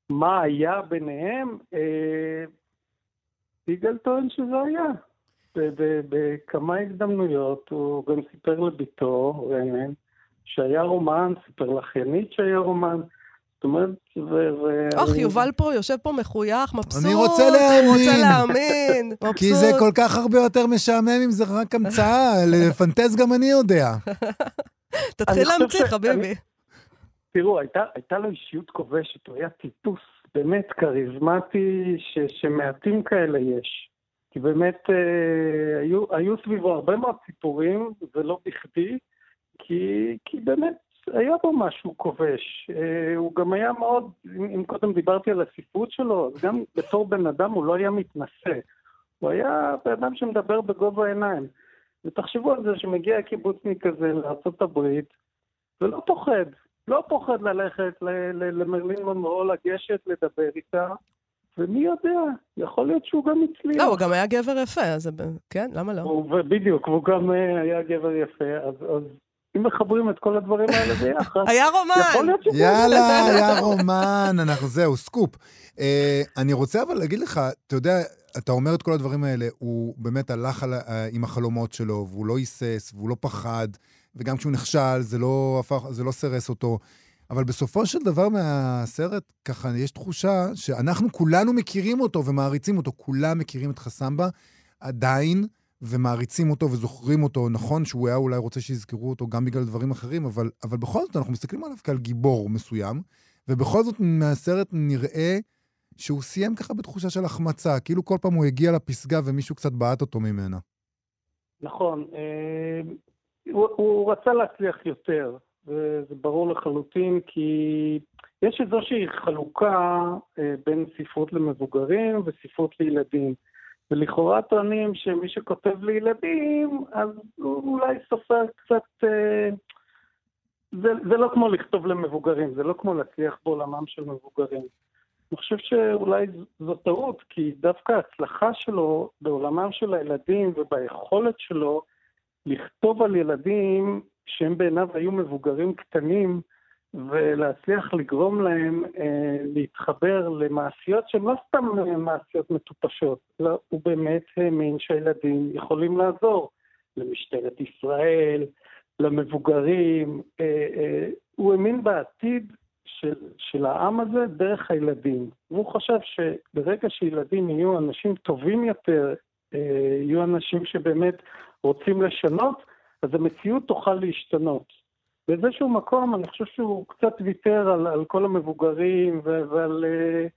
מה היה ביניהם? אה, יגאל טוען שזה היה. ב- ב- בכמה הזדמנויות הוא גם סיפר לביתו, רנן, שהיה רומן, סיפר לאחיינית שהיה רומן. זאת אומרת, ו... אוח, יובל פה יושב פה מחויך, מבסוט. אני רוצה הוא רוצה להאמין. להאמין. מבסוט. כי זה כל כך הרבה יותר משעמם אם זה רק המצאה, לפנטז גם אני יודע. תתחיל להמציא, חביבי. תראו, הייתה, הייתה לו אישיות כובשת, הוא היה טיפוס באמת כריזמטי ש, שמעטים כאלה יש. כי באמת אה, היו, היו סביבו הרבה מאוד סיפורים, ולא בכדי, כי, כי באמת היה בו משהו כובש. אה, הוא גם היה מאוד, אם, קודם דיברתי על הספרות שלו, אז גם בתור בן אדם הוא לא היה מתנשא. הוא היה בן אדם שמדבר בגובה העיניים. ותחשבו על זה שמגיע קיבוצניק כזה לארה"ב, ולא פוחד, לא פוחד ללכת ל- ל- למרלין מונרו, לגשת, לדבר איתה, ומי יודע, יכול להיות שהוא גם הצליח. לא, הוא גם היה גבר יפה, אז כן, למה לא? הוא- בדיוק, והוא גם אה, היה גבר יפה, אז, אז אם מחברים את כל הדברים האלה ביחד, היה יכול רומן! להיות שזה... יאללה, היה רומן, אנחנו, זהו, סקופ. אה, אני רוצה אבל להגיד לך, אתה יודע, אתה אומר את כל הדברים האלה, הוא באמת הלך על, ה- עם החלומות שלו, והוא לא היסס, והוא לא פחד, וגם כשהוא נכשל, זה לא, הפך, זה לא סירס אותו. אבל בסופו של דבר מהסרט, ככה, יש תחושה שאנחנו כולנו מכירים אותו ומעריצים אותו, כולם מכירים את חסמבה, עדיין, ומעריצים אותו וזוכרים אותו. נכון שהוא היה אולי רוצה שיזכרו אותו גם בגלל דברים אחרים, אבל, אבל בכל זאת אנחנו מסתכלים עליו כעל גיבור מסוים, ובכל זאת מהסרט נראה שהוא סיים ככה בתחושה של החמצה, כאילו כל פעם הוא הגיע לפסגה ומישהו קצת בעט אותו ממנה. נכון, אה, הוא, הוא רצה להצליח יותר, וזה ברור לחלוטין, כי יש איזושהי חלוקה אה, בין ספרות למבוגרים וספרות לילדים. ולכאורה טוענים שמי שכותב לילדים, אז הוא אולי סופר קצת... אה, זה, זה לא כמו לכתוב למבוגרים, זה לא כמו להצליח בעולמם של מבוגרים. אני חושב שאולי זו טעות, כי דווקא ההצלחה שלו בעולמם של הילדים וביכולת שלו לכתוב על ילדים שהם בעיניו היו מבוגרים קטנים, ולהצליח לגרום להם אה, להתחבר למעשיות שהן לא סתם אה, מעשיות מטופשות, אלא הוא באמת האמין שהילדים יכולים לעזור למשטרת ישראל, למבוגרים, אה, אה, הוא האמין בעתיד של, של העם הזה דרך הילדים. והוא חשב שברגע שילדים יהיו אנשים טובים יותר, אה, יהיו אנשים שבאמת רוצים לשנות, אז המציאות תוכל להשתנות. באיזשהו מקום אני חושב שהוא קצת ויתר על, על כל המבוגרים ו- ועל... אה,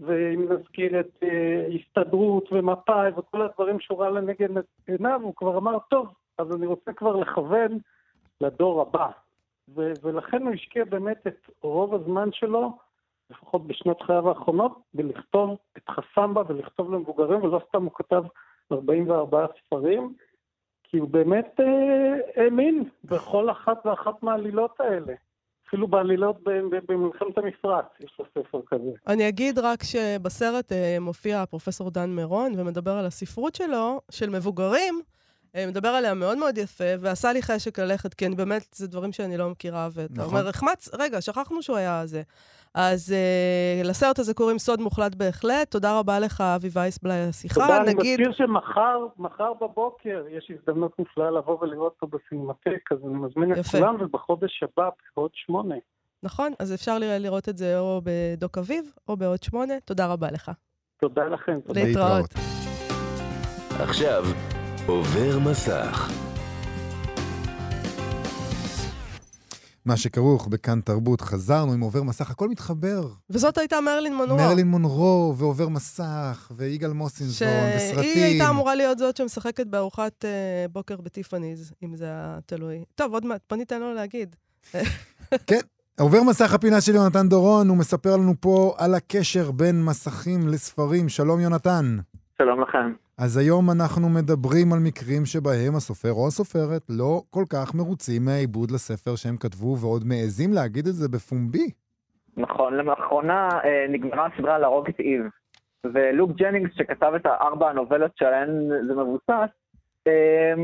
ואם נזכיר את אה, הסתדרות ומפא"י וכל הדברים שהוא ראה לנגד עיניו, הוא כבר אמר, טוב, אז אני רוצה כבר לכוון לדור הבא. ו- ולכן הוא השקיע באמת את רוב הזמן שלו, לפחות בשנות חייו האחרונות, בלכתוב את חסמבה ולכתוב למבוגרים, ולא סתם הוא כתב 44 ספרים, כי הוא באמת אה, האמין בכל אחת ואחת מהעלילות האלה. אפילו בעלילות במלחמת המפרץ, יש לו ספר כזה. אני אגיד רק שבסרט אה, מופיע פרופסור דן מירון ומדבר על הספרות שלו, של מבוגרים, אה, מדבר עליה מאוד מאוד יפה, ועשה לי חשק ללכת, כי אני באמת, זה דברים שאני לא מכירה, ואתה נכון. אומר, החמץ, רגע, שכחנו שהוא היה זה. אז אה, לסרט הזה קוראים סוד מוחלט בהחלט. תודה רבה לך, אבי וייסבלאי, על השיחה. תודה, אני נגיד, מזכיר שמחר מחר בבוקר יש הזדמנות נפלאה לבוא ולראות אותו בסינמטק, אז אני מזמין את יפה. כולם, ובחודש הבא, בעוד שמונה. נכון, אז אפשר לראות את זה או בדוק אביב או בעוד שמונה. תודה רבה לך. תודה לכם. תודה. להתראות. עכשיו עובר מסך. מה שכרוך בכאן תרבות, חזרנו עם עובר מסך, הכל מתחבר. וזאת הייתה מרלין מונרו. מרלין מונרו, ועובר מסך, ויגאל מוסינזון, וסרטים. שהיא הייתה אמורה להיות זאת שמשחקת בארוחת אה, בוקר בטיפאניז, אם זה היה תלוי. טוב, עוד מעט, בוא ניתן לו להגיד. עובר מסך הפינה של יונתן דורון, הוא מספר לנו פה על הקשר בין מסכים לספרים. שלום יונתן. שלום לכם. אז היום אנחנו מדברים על מקרים שבהם הסופר או הסופרת לא כל כך מרוצים מהעיבוד לספר שהם כתבו, ועוד מעזים להגיד את זה בפומבי. נכון, לאחרונה אה, נגמרה הסדרה להרוג את איב. ולוק ג'נינגס, שכתב את הארבע הנובלות שעליהן זה מבוסס, אה,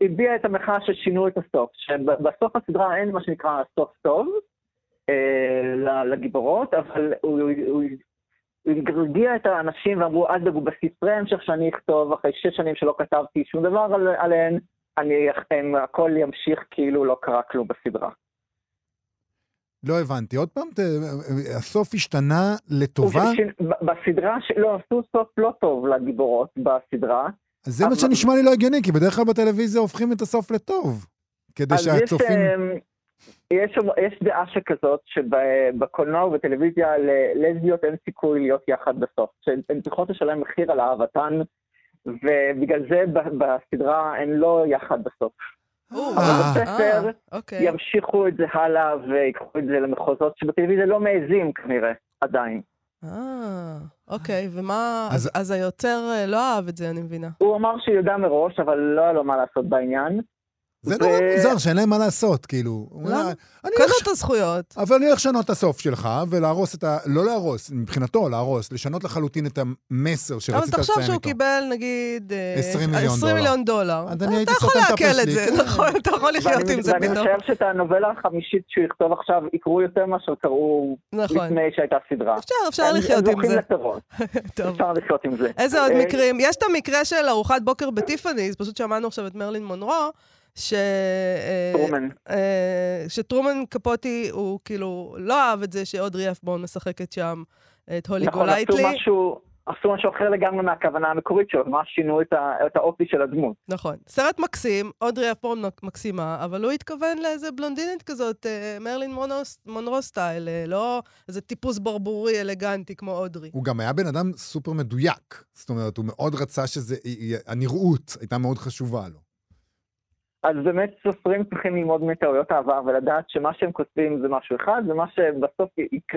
הביע את המחאה ששינו את הסוף. שבסוף הסדרה אין מה שנקרא סוף טוב אה, לגיבורות, אבל הוא, הוא הרגיע את האנשים ואמרו, אל תדאגו, בספרי המשך שאני אכתוב, אחרי שש שנים שלא כתבתי שום דבר על, עליהן, אני, הם, הכל ימשיך כאילו לא קרה כלום בסדרה. לא הבנתי. עוד פעם, ת... הסוף השתנה לטובה? ב- בסדרה, ש... לא, עשו סוף לא טוב לגיבורות בסדרה. אז זה מה שנשמע לי לא הגיוני, כי בדרך כלל בטלוויזיה הופכים את הסוף לטוב. כדי אז שהצופים... יש, אמ, יש, יש דעה שכזאת שבקולנוע ובטלוויזיה ללסביות אין סיכוי להיות יחד בסוף. שהן צריכות לשלם מחיר על אהבתן, ובגלל זה בסדרה הן לא יחד בסוף. אה, בספר אוקיי. ימשיכו את זה הלאה ויקחו את זה למחוזות שבטלוויזיה לא מעזים כנראה, עדיין. אה, אוקיי, ומה... אז- אז- אז היוצר אה, לא אהב את זה, אני מבינה. הוא אמר שהוא יודע מראש, אבל לא היה לו מה לעשות בעניין. זה ו- נורא מוזר שאין להם מה לעשות, כאילו. למה? קנו את הזכויות. אבל אני הולך לשנות את הסוף שלך, ולהרוס את ה... לא להרוס, מבחינתו להרוס, לשנות לחלוטין את המסר אבל שרצית תחשוב לסיים שהוא איתו. קיבל נגיד... אה, 20 מיליון 20 דולר. מיליון דולר. אז אתה אני הייתי אתה יכול סותם את הפה לעכל את זה. נכון? אתה יכול לחיות ואני, עם זה ואני פתאום. חושב שאת הנובלה החמישית שהוא יכתוב עכשיו יקראו יותר מאשר קראו נכון. לפני שהייתה סדרה. אפשר, אפשר לחיות עם זה. אפשר לחיות עם זה. איזה עוד אה, מקרים? יש את המקרה של ארוחת בוקר בטיפאניז, פשוט שמענו עכשיו את מרלין מונרו, ש... אה, טרומן. אה, שטרומן קפוטי, הוא כאילו לא אהב את זה שאודרי הפבורן משחקת שם את הולי נכון, עשו גולייטלי. משהו, עשו משהו אחר לגמרי מהכוונה המקורית שלו, ממש שינו את, ה, את האופי של הדמות. נכון. סרט מקסים, אודרי הפבורן מקסימה, אבל הוא התכוון לאיזה בלונדינית כזאת, אה, מרלין מונרו- מונרו סטייל, לא איזה טיפוס ברבורי אלגנטי כמו אודרי. הוא גם היה בן אדם סופר מדויק. זאת אומרת, הוא מאוד רצה שזה... הנראות הייתה מאוד חשובה לו. אז באמת סופרים צריכים ללמוד מטעויות העבר ולדעת שמה שהם כותבים זה משהו אחד, ומה שבסוף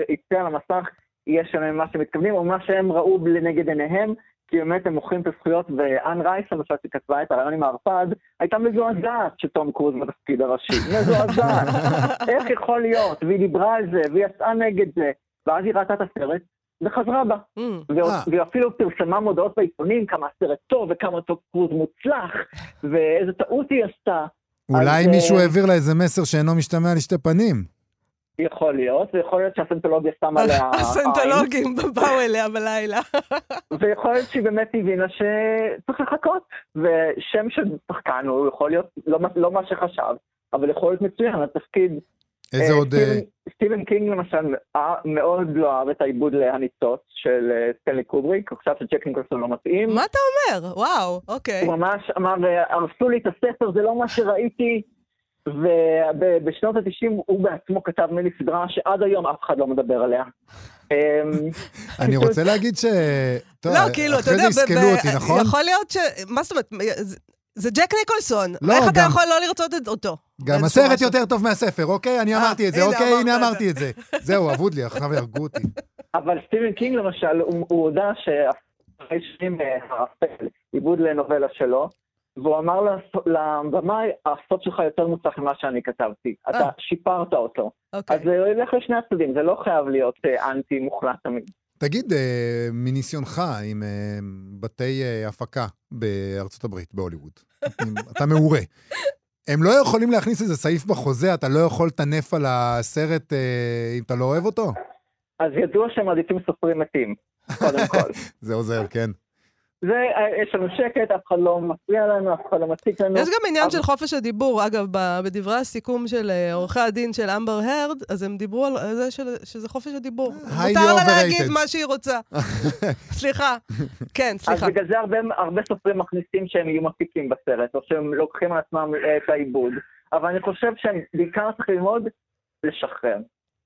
יצא על המסך יהיה שם מה שהם מתכוונים, או מה שהם ראו לנגד עיניהם, כי באמת הם מוכרים את הזכויות, ואן רייס, למשל, שכתבה את הרעיון עם הערפד, הייתה מזועזעת שתום קרוז בתפקיד הראשי. מזועזעת. איך יכול להיות? והיא דיברה על זה, והיא יצאה נגד זה, ואז היא ראתה את הסרט, וחזרה בה. Mm. והיא- אה. והיא אפילו פרסמה מודעות בעיתונים כמה הסרט טוב וכמה טוב קרוז מוצלח, ואיזה טעות היא עשתה. אולי אז, מישהו אה, העביר לה איזה מסר שאינו משתמע לשתי פנים. יכול להיות, ויכול להיות שהסנטולוגיה שמה עליה עין, הסנטולוגים באו אליה בלילה. ויכול להיות שהיא באמת הבינה שצריך לחכות, ושם של שחקן הוא יכול להיות לא, לא מה שחשב, אבל יכול להיות מצוין, התפקיד. איזה אה, עוד... אה, סטיבן- קינג למשל אה, מאוד לא אהב את העיבוד להניצוץ של סטנלי קובריק, הוא חשב שג'ק ניקולסון לא מתאים. מה אתה אומר? וואו, אוקיי. הוא ממש אמר, הרסו לי את הספר, זה לא מה שראיתי. ובשנות ה-90 הוא בעצמו כתב מיני סדרה שעד היום אף אחד לא מדבר עליה. אמ, אני רוצה להגיד ש... לא, כאילו, אתה אחרי יודע, זה ב- יסקלו אותי, נכון? יכול להיות ש... מה זאת אומרת? זה- ג'ק ניקולסון. לא, איך אתה גם- יכול לא לרצות את אותו? גם הסרט. יותר טוב מהספר, אוקיי? אני אה, אמרתי את זה, הנה, אוקיי? אמרת הנה את אמרתי את זה. זהו, אבוד לי, עכשיו יהרגו אותי. אבל סטיבן קינג למשל, הוא הוא הודה שאחרי שנים הערפל עיבוד לנובלה שלו, והוא אמר לבמאי, הסוף שלך יותר מוצלח ממה שאני כתבתי. אתה אה. שיפרת אותו. אוקיי. אז זה ילך לשני הצדדים, זה לא חייב להיות אה, אנטי מוחלט תמיד. תגיד, אה, מניסיונך עם אה, בתי אה, הפקה בארצות הברית, בהוליווד, אתה מעורה. הם לא יכולים להכניס איזה סעיף בחוזה, אתה לא יכול לטנף על הסרט אם אתה לא אוהב אותו? אז ידוע שהם מעדיפים סופרים מתים, קודם כל. זה עוזר, כן. זה, אה, יש לנו שקט, אף אחד לא מפריע לנו, אף אחד לא מציק לנו. יש גם עניין אבל- של חופש הדיבור. אגב, ב- בדברי הסיכום של אה, עורכי הדין של אמבר הרד, אז הם דיברו על זה של- שזה חופש הדיבור. מותר לה. להגיד מה שהיא רוצה. סליחה. כן, אז סליחה. בגלל זה הרבה, הרבה סופרים מכניסים שהם יהיו מפיקים בסרט, או שהם לוקחים על עצמם אה, את העיבוד. אבל אני חושב שהם בעיקר צריכים ללמוד לשחרר.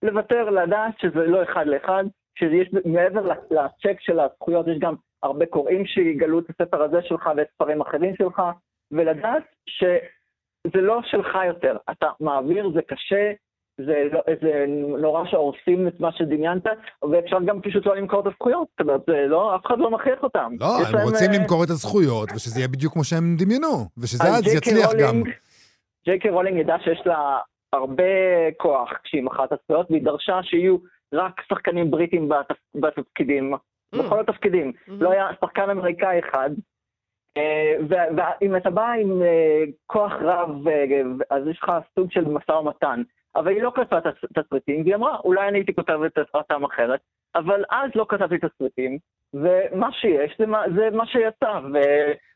לוותר, לדעת שזה לא אחד לאחד, שיש מעבר לצ'ק של הזכויות, יש גם הרבה קוראים שיגלו את הספר הזה שלך ואת ספרים אחרים שלך, ולדעת שזה לא שלך יותר. אתה מעביר, זה קשה, זה, לא, זה נורא שהורסים את מה שדמיינת, ואפשר גם פשוט לא למכור את הזכויות. זאת אומרת, זה לא, אף אחד לא מכריח אותם. לא, הם להם, רוצים אה, למכור את הזכויות, ושזה יהיה בדיוק כמו שהם דמיינו, ושזה אז יצליח גם. רולינג- ג'יי קיי רולינג ידעה שיש לה הרבה כוח כשהיא מכרה את הזכויות, והיא דרשה שיהיו רק שחקנים בריטים בתפ- בתפקידים. בכל התפקידים. Mhm. לא היה שחקן אמריקאי אחד. אה, ואם אתה בא עם אה, כוח רב, אה, אז יש לך סוג של משא ומתן. אבל היא לא כתבה תסריטים, והיא אמרה, אולי אני הייתי כותבת אותם אחרת, אבל אז לא כתבתי תסריטים, ומה שיש זה מה, זה מה שיצא, ו,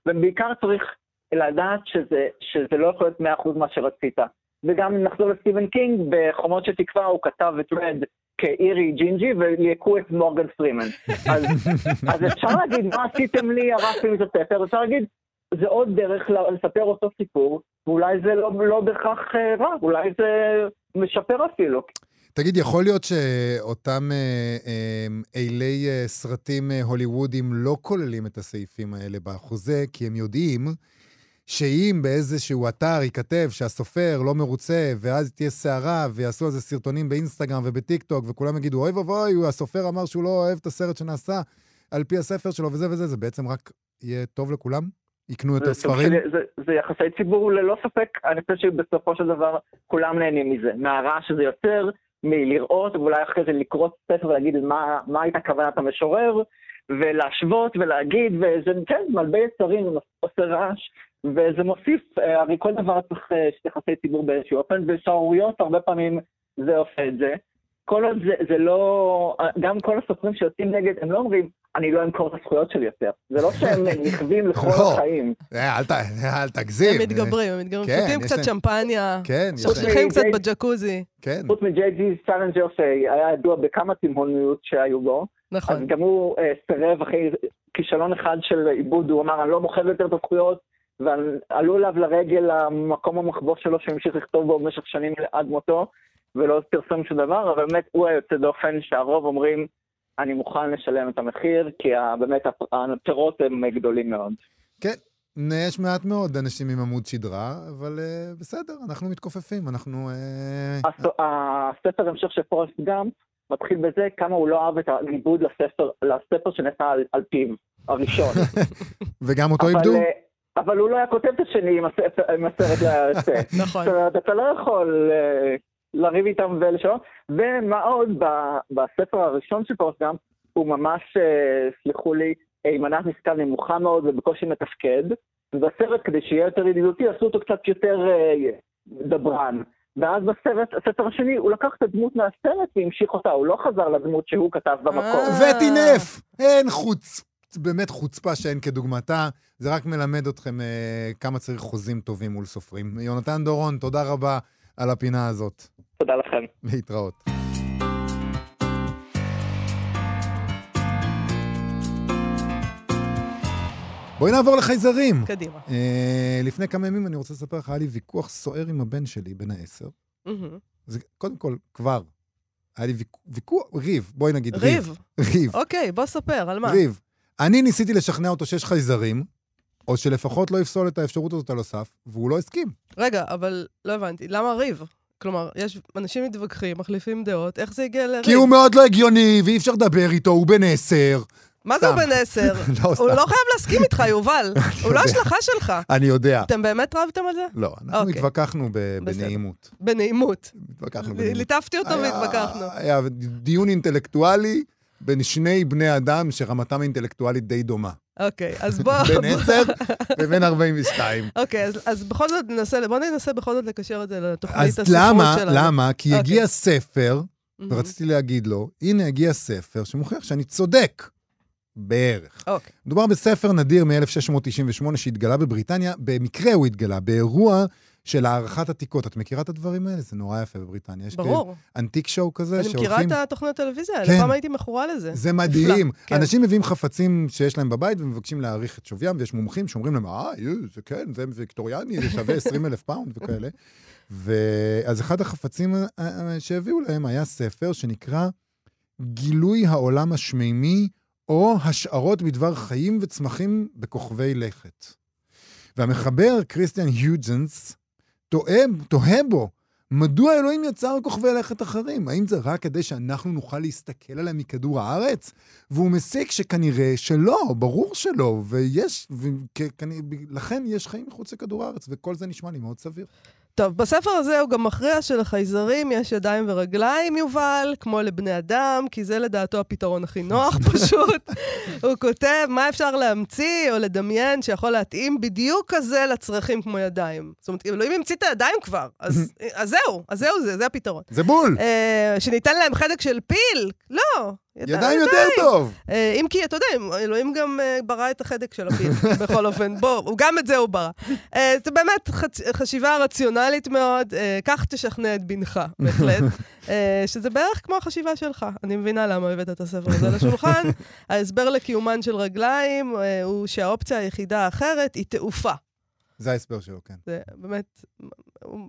ובעיקר צריך לדעת שזה, שזה לא יכול להיות 100% מה שרצית. וגם נחזור לסטיבן קינג, בחומות של תקווה הוא כתב את רד כאירי ג'ינג'י וליהקו את מורגן פרימן. אז, אז אפשר להגיד, מה עשיתם לי הרסתם את הספר? אפשר להגיד, זה עוד דרך לספר אותו סיפור, ואולי זה לא, לא בהכרח אה, רע, אולי זה משפר אפילו. תגיד, יכול להיות שאותם אה, אה, אילי אה, סרטים אה, הוליוודיים לא כוללים את הסעיפים האלה בחוזה, כי הם יודעים שאם באיזשהו אתר ייכתב שהסופר לא מרוצה, ואז תהיה סערה, ויעשו על זה סרטונים באינסטגרם ובטיק טוק, וכולם יגידו, אוי ואבוי, הסופר אמר שהוא לא אוהב את הסרט שנעשה על פי הספר שלו וזה וזה, זה בעצם רק יהיה טוב לכולם? יקנו יותר זה ספרים? של- זה, זה יחסי ציבור ללא ספק, אני חושב שבסופו של דבר כולם נהנים מזה. מהרעש שזה יוצר, מלראות, ואולי אחרי זה לקרוא ספר ולהגיד מה, מה הייתה כוונת המשורר, ולהשוות ולהגיד, וזה כן, מלבה יצרים, זה עושה רעש, וזה מוסיף, אה, הרי כל דבר צריך אה, יחסי ציבור באיזשהו אופן, ושערוריות הרבה פעמים זה עושה את זה. כל עוד זה, זה לא, גם כל הסופרים שיוצאים נגד, הם לא אומרים, אני לא אמכור את הזכויות שלי יותר. זה לא שהם נכווים לכל לא. החיים. אה, אל ת- אל תגזים. הם מתגברים, הם מתגברים. כן, שותים קצת שמפניה, כן, שוכחים קצת בג'קוזי. כן. חוץ מג'יי די סלינג'ר שהיה ידוע בכמה תימהוניות שהיו בו, אז נכון. גם הוא אה, סירב אחרי כישלון אחד של עיבוד, הוא אמר, אני לא מוכר יותר את הזכויות, ועלו אליו לרגל למקום המחבוא שלו שהמשיך לכתוב בו במשך שנים עד מותו, ולא פרסם שום דבר, אבל באמת הוא היוצא דופן שהרוב אומרים, אני מוכן לשלם את המחיר, כי באמת הפ- הפירות הם גדולים מאוד. כן, יש מעט מאוד אנשים עם עמוד שדרה, אבל uh, בסדר, אנחנו מתכופפים, אנחנו... Uh, הס- הספר המשך של פורסט גאמפ מתחיל בזה כמה הוא לא אהב את העיבוד לספר, לספר שנעשה על, על פיו, הראשון. וגם אותו איבדו? אבל הוא לא היה כותב את השני אם אם הסרט לא היה יוצא. נכון. זאת אומרת, אתה לא יכול אה, לריב איתם ולשנות. ומה עוד, בספר הראשון של גאמפ, הוא ממש, אה, סלחו לי, עם מנת משכל נמוכה מאוד ובקושי מתפקד. ובסרט, כדי שיהיה יותר ידידותי, עשו אותו קצת יותר אה, דברן. ואז בסרט, הספר השני, הוא לקח את הדמות מהסרט והמשיך אותה, הוא לא חזר לדמות שהוא כתב במקור. וטינף! אין חוץ... באמת חוצפה שאין כדוגמתה. זה רק מלמד אתכם אה, כמה צריך חוזים טובים מול סופרים. יונתן דורון, תודה רבה על הפינה הזאת. תודה לכם. להתראות. בואי נעבור לחייזרים. קדימה. אה, לפני כמה ימים אני רוצה לספר לך, היה לי ויכוח סוער עם הבן שלי, בן העשר. מהמם. זה קודם כל, כבר, היה לי ויכוח, ויכוח, ריב, בואי נגיד ריב. ריב. ריב, אוקיי, בוא ספר, על מה? ריב. אני ניסיתי לשכנע אותו שיש חייזרים, או שלפחות לא יפסול את האפשרות הזאת על הסף, והוא לא הסכים. רגע, אבל לא הבנתי, למה ריב? כלומר, יש אנשים מתווכחים, מחליפים דעות, איך זה הגיע לריב? כי הוא מאוד לא הגיוני, ואי אפשר לדבר איתו, הוא בן עשר. מה זה הוא. בן עשר? לא. הוא לא חייב להסכים איתך, יובל. הוא לא. השלכה שלך. אני יודע. אתם באמת רבתם על זה? לא, אנחנו אוקיי. התווכחנו. בנעימות. בנעימות. התווכחנו בנעימות. ליטפתי אותו והתווכחנו. היה דיון אינטלקטואלי בין שני בני אדם שרמתם האינטלקטואלית די דומה. אוקיי, אז בוא... בן עשר ובן 42. אוקיי, אז- אז בכל זאת ננסה, בוא ננסה בכל זאת לקשר את זה לתוכנית אז הספרות למה? שלנו. למה? כי אוקיי. הגיע ספר, מהמם. ורציתי להגיד לו, הנה הגיע ספר שמוכיח שאני צודק. בערך. אוקיי. מדובר בספר נדיר מ-1698 שהתגלה בבריטניה, במקרה הוא התגלה, באירוע של הערכת עתיקות. את מכירה את הדברים האלה? זה נורא יפה בבריטניה. יש ברור. אנטיק שואו כזה אני מכירה שהולכים... את התוכניות הטלוויזיה האלה, כן. פעם הייתי מכורה לזה. זה מדהים. כן. אנשים מביאים חפצים שיש להם בבית ומבקשים להעריך את שוויים, ויש מומחים שאומרים להם, אה, יו, זה כן, זה ויקטוריאני, זה שווה 20 אלף פאונד וכאלה. ואז אחד החפצים אה, אה, שהביאו להם היה ספר שנקרא גילוי העולם השמימי, או השערות בדבר חיים וצמחים בכוכבי לכת. והמחבר, כריסטיאן הויגנס, תוהה, תוהה בו מדוע אלוהים יצר כוכבי לכת אחרים? האם זה רק כדי שאנחנו נוכל להסתכל עליהם מכדור הארץ? והוא מסיק שכנראה שלא, ברור שלא, ויש, ולכן יש חיים מחוץ לכדור הארץ, וכל זה נשמע לי מאוד סביר. טוב, בספר הזה הוא גם מכריע שלחייזרים יש ידיים ורגליים, יובל, כמו לבני אדם, כי זה לדעתו הפתרון הכי נוח פשוט. הוא כותב מה אפשר להמציא או לדמיין שיכול להתאים בדיוק כזה לצרכים כמו ידיים. זאת אומרת, אלוהים המציא את הידיים כבר, אז, אז זהו, אז זהו זה, זה הפתרון. זה בול! אה, שניתן להם חדק של פיל? לא. ידיים יותר טוב! אה, אם כי, אתה יודע, אלוהים גם אה, ברא את החדק של הפיל, בכל אופן. בוא, גם את זה הוא ברא. אה, זה באמת חשיבה רציונלית מאוד, כך תשכנע את בנך, בהחלט. שזה בערך כמו החשיבה שלך. אני מבינה למה הבאת את הספר הזה לשולחן. ההסבר לקיומן של רגליים הוא שהאופציה היחידה האחרת היא תעופה. זה ההסבר שלו, כן. זה באמת,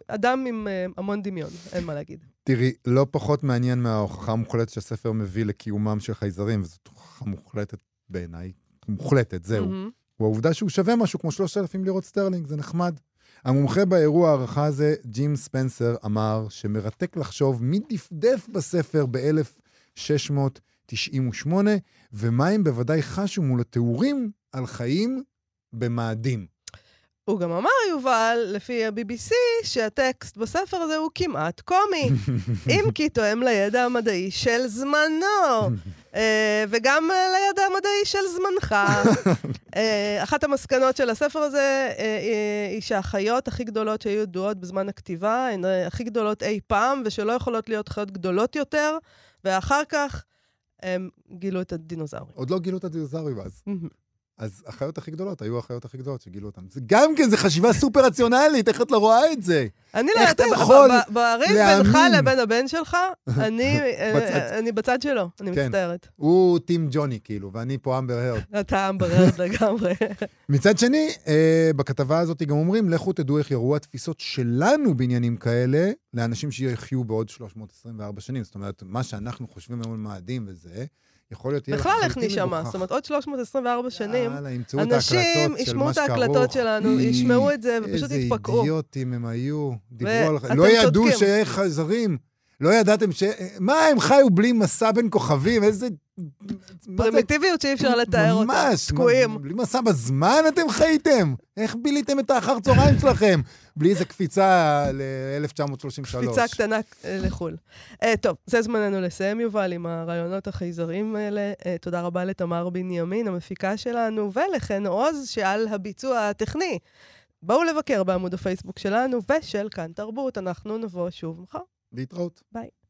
אדם עם המון דמיון, אין מה להגיד. תראי, לא פחות מעניין מההוכחה המוחלטת שהספר מביא לקיומם של חייזרים, וזאת הוכחה מוחלטת בעיניי, מוחלטת, זהו. מהמם. הוא העובדה שהוא שווה משהו כמו 3,000 לירות סטרלינג, זה נחמד. המומחה באירוע ההערכה הזה, ג'ים ספנסר, אמר שמרתק לחשוב מי דפדף בספר ב-1698, ומה הם בוודאי חשו מול התיאורים על חיים במאדים. הוא גם אמר, יובל, לפי ה-BBC, שהטקסט בספר הזה הוא כמעט קומי. אם כי תואם לידע המדעי של זמנו, אה, וגם אה, לידע המדעי של זמנך. אה, אחת המסקנות של הספר הזה היא שהחיות הכי גדולות שהיו ידועות בזמן הכתיבה הן הכי גדולות אי פעם, ושלא יכולות להיות חיות גדולות יותר, ואחר כך הם גילו את הדינוזאורים. עוד לא גילו את הדינוזאורים אז. אז החיות הכי גדולות היו החיות הכי גדולות שגילו אותן. זה גם כן, זו חשיבה סופר רציונלית, איך את לא רואה את זה? אני לא יודעת, בריב בינך? לבין הבן שלך, אני אה, בצד. אני בצד שלו, אני כן. מצטערת. הוא טים ג'וני, כאילו, ואני פה אמבר הרד. אתה אמברד לגמרי. מצד שני, אה, בכתבה הזאת גם אומרים, לכו תדעו איך יראו התפיסות שלנו בעניינים כאלה, לאנשים שיחיו בעוד 324 שנים. זאת אומרת, מה שאנחנו חושבים היום על מאדים וזה, יכול להיות... יהיה בכלל איך נשמע? זאת אומרת, עוד 324 שנים, יאללה, אנשים ההקלטות של ישמעו את ההקלטות. שלנו, ישמעו את זה ופשוט יתפקעו. איזה אידיוטים הם היו. דיברו על... לא ידעו. שיש חייזרים. לא ידעתם ש... מה, הם חיו בלי מסע בין כוכבים? איזה... פרימיטיביות שאי אפשר לתאר אותה. ממש. תקועים. בלי מסע בזמן אתם חייתם? איך ביליתם את האחר צהריים שלכם? בלי איזה קפיצה ל-1933. קפיצה קטנה אה, לחו"ל. אה, טוב, זה זמננו לסיים, יובל, עם הרעיונות החייזרים האלה. אה, תודה רבה לתמר בנימין, המפיקה שלנו, ולחן עוז, שעל הביצוע הטכני. בואו לבקר בעמוד הפייסבוק שלנו ושל כאן תרבות, אנחנו נבוא שוב מחר. להתראות. ביי.